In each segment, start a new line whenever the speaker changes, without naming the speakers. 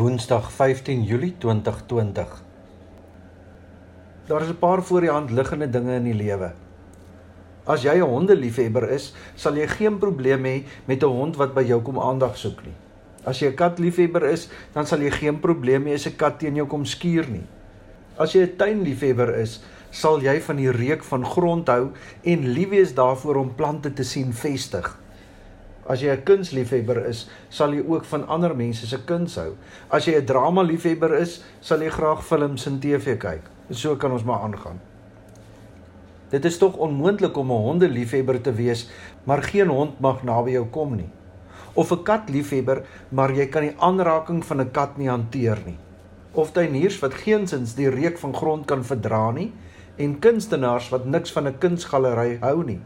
Woensdag 15 Julie 2020. Daar is 'n paar voor die hand liggende dinge in die lewe. As jy 'n hondeliefhebber is, sal jy geen probleem hê met 'n hond wat by jou kom aandag soek nie. As jy 'n katliefhebber is, dan sal jy geen probleem hê as 'n kat teen jou kom skuur nie. As jy 'n tuinliefhebber is, sal jy van die reuk van grond hou en lief wees daarvoor om plante te sien vestig. As jy 'n kunsliefhebber is, sal jy ook van ander mense se kuns hou. As jy 'n drama liefhebber is, sal jy graag films en TV kyk. So kan ons maar aangaan. Dit is tog onmoontlik om 'n hondeliefhebber te wees, maar geen hond mag naby jou kom nie. Of 'n katliefhebber, maar jy kan die aanraking van 'n kat nie hanteer nie. Of tuiniers wat geensins die reuk van grond kan verdra nie en kunstenaars wat niks van 'n kunsgalery hou nie.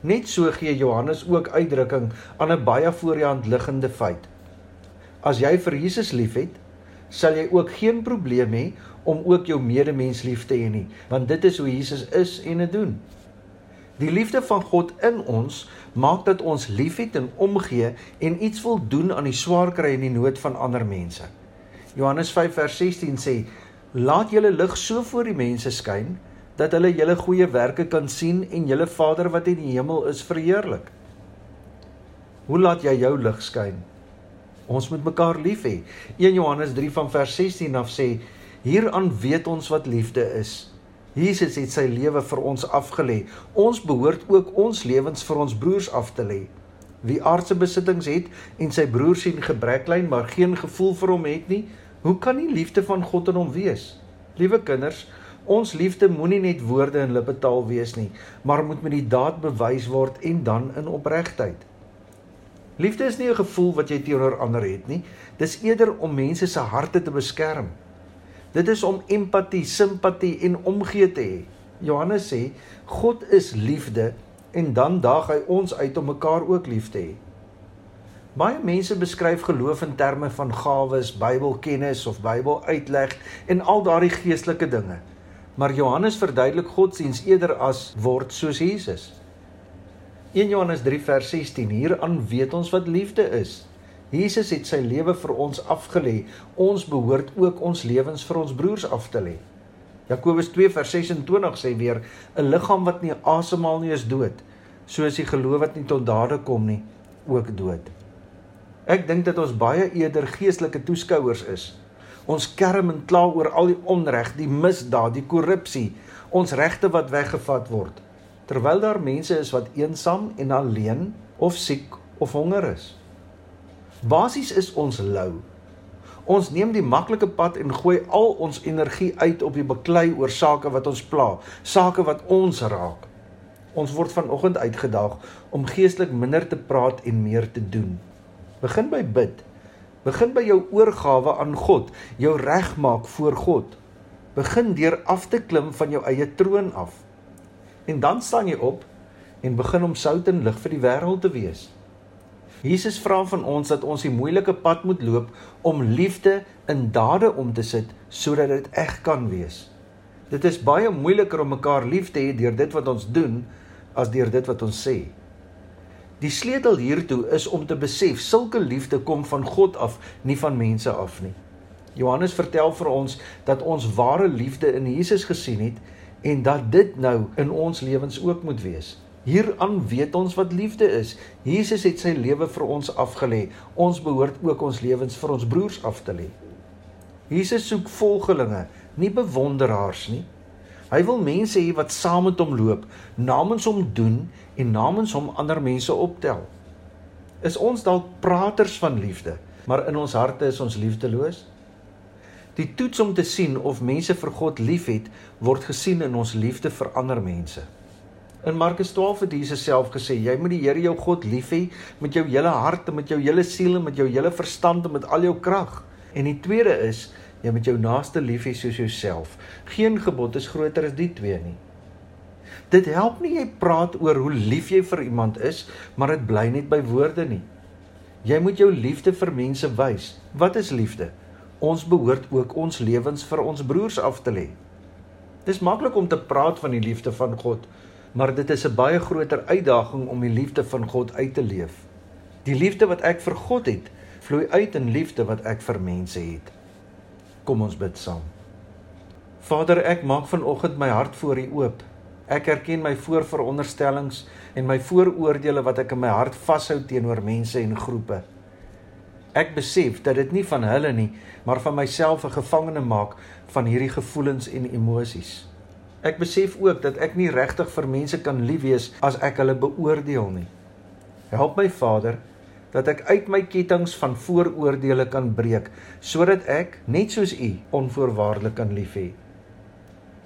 Net so gee Johannes ook uitdrukking aan 'n baie voor die hand liggende feit. As jy vir Jesus liefhet, sal jy ook geen probleem hê om ook jou medemens lief te hê nie, want dit is hoe Jesus is en dit doen. Die liefde van God in ons maak dat ons liefhet en omgee en iets wil doen aan die swaar kry en die nood van ander mense. Johannes 5 vers 16 sê: "Laat julle lig so voor die mense skyn dat hulle julle goeie werke kan sien en julle Vader wat in die hemel is verheerlik. Hoe laat jy jou lig skyn? Ons moet mekaar lief hê. 1 Johannes 3 van vers 16 af sê: "Hieraan weet ons wat liefde is. Jesus het sy lewe vir ons afgelê. Ons behoort ook ons lewens vir ons broers af te lê. Wie aardse besittings het en sy broer sien gebrek ly, maar geen gevoel vir hom het nie, hoe kan die liefde van God in hom wees?" Liewe kinders, Ons liefde moenie net woorde en lippetaal wees nie, maar moet met die daad bewys word en dan in opregtheid. Liefde is nie 'n gevoel wat jy teenoor ander het nie. Dis eerder om mense se harte te beskerm. Dit is om empatie, simpatie en omgee te hê. Johannes sê God is liefde en dan daag hy ons uit om mekaar ook lief te hê. Baie mense beskryf geloof in terme van gawes, Bybelkennis of Bybeluitleg en al daardie geestelike dinge. Maar Johannes verduidelik godsdiens eerder as word soos Jesus. 1 Johannes 3 vers 16 hieraan weet ons wat liefde is. Jesus het sy lewe vir ons afgelê. Ons behoort ook ons lewens vir ons broers af te lê. Jakobus 2 vers 26 sê weer 'n liggaam wat nie asemhaal nie is dood, soos die geloof wat nie tot dade kom nie ook dood. Ek dink dat ons baie eerder geestelike toeskouers is Ons kerm en kla oor al die onreg, die misdaad, die korrupsie, ons regte wat weggevat word. Terwyl daar mense is wat eensaam en alleen of siek of honger is. Basies is ons lou. Ons neem die maklike pad en gooi al ons energie uit op die beklei oor sake wat ons pla, sake wat ons raak. Ons word vanoggend uitgedaag om geestelik minder te praat en meer te doen. Begin by bid Begin by jou oorgawe aan God, jou regmaak voor God. Begin deur af te klim van jou eie troon af. En dan staan jy op en begin om sout en lig vir die wêreld te wees. Jesus vra van ons dat ons die moeilike pad moet loop om liefde in dade om te sit sodat dit eg kan wees. Dit is baie moeiliker om mekaar lief te hê deur dit wat ons doen as deur dit wat ons sê. Die sleutel hiertoe is om te besef sulke liefde kom van God af, nie van mense af nie. Johannes vertel vir ons dat ons ware liefde in Jesus gesien het en dat dit nou in ons lewens ook moet wees. Hieraan weet ons wat liefde is. Jesus het sy lewe vir ons afgelê. Ons behoort ook ons lewens vir ons broers af te lê. Jesus soek volgelinge, nie bewonderaars nie. Hy wil mense hê wat saam met hom loop, namens hom doen en namens hom ander mense optel. Is ons dalk praters van liefde, maar in ons harte is ons liefdeloos? Die toets om te sien of mense vir God liefhet, word gesien in ons liefde vir ander mense. In Markus 12 het Jesus self gesê: "Jy moet die Here jou God lief hê met jou hele hart en met jou hele siel en met jou hele verstand en met al jou krag." En die tweede is jy moet jou naaste lief hê soos jouself. Geen gebod is groter as die twee nie. Dit help nie jy praat oor hoe lief jy vir iemand is, maar dit bly net by woorde nie. Jy moet jou liefde vir mense wys. Wat is liefde? Ons behoort ook ons lewens vir ons broers af te lê. Dis maklik om te praat van die liefde van God, maar dit is 'n baie groter uitdaging om die liefde van God uit te leef. Die liefde wat ek vir God het, vloei uit in liefde wat ek vir mense het. Kom ons bid saam. Vader, ek maak vanoggend my hart voor U oop. Ek erken my voorveronderstellings en my vooroordeele wat ek in my hart vashou teenoor mense en groepe. Ek besef dat dit nie van hulle nie, maar van myself 'n gevangene maak van hierdie gevoelens en emosies. Ek besef ook dat ek nie regtig vir mense kan lief wees as ek hulle beoordeel nie. Help my Vader dat ek uit my kettinge van vooroordeele kan breek sodat ek net soos U onvoorwaardelik kan lief hê.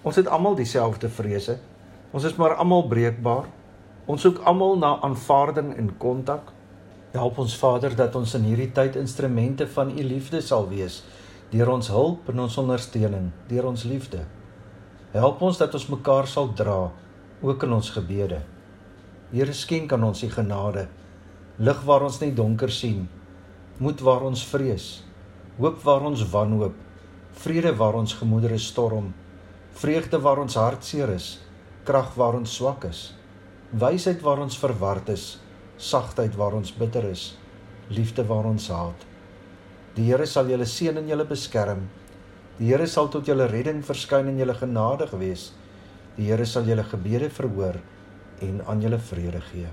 Ons het almal dieselfde vrese. Ons is maar almal breekbaar. Ons soek almal na aanvaarding en kontak. Help ons Vader dat ons in hierdie tyd instrumente van U liefde sal wees deur ons hulp en ons ondersteuning, deur ons liefde. Help ons dat ons mekaar sal dra ook in ons gebede. Here skenk aan ons U genade. Lig waar ons net donker sien. Moed waar ons vrees. Hoop waar ons wanhoop. Vrede waar ons gemoedere storm. Vreugde waar ons hartseer is. Krag waar ons swak is. Wysheid waar ons verward is. Sagtheid waar ons bitter is. Liefde waar ons haat. Die Here sal julle seën en julle beskerm. Die Here sal tot julle redding verskyn en julle genadig wees. Die Here sal julle gebede verhoor en aan julle vrede gee.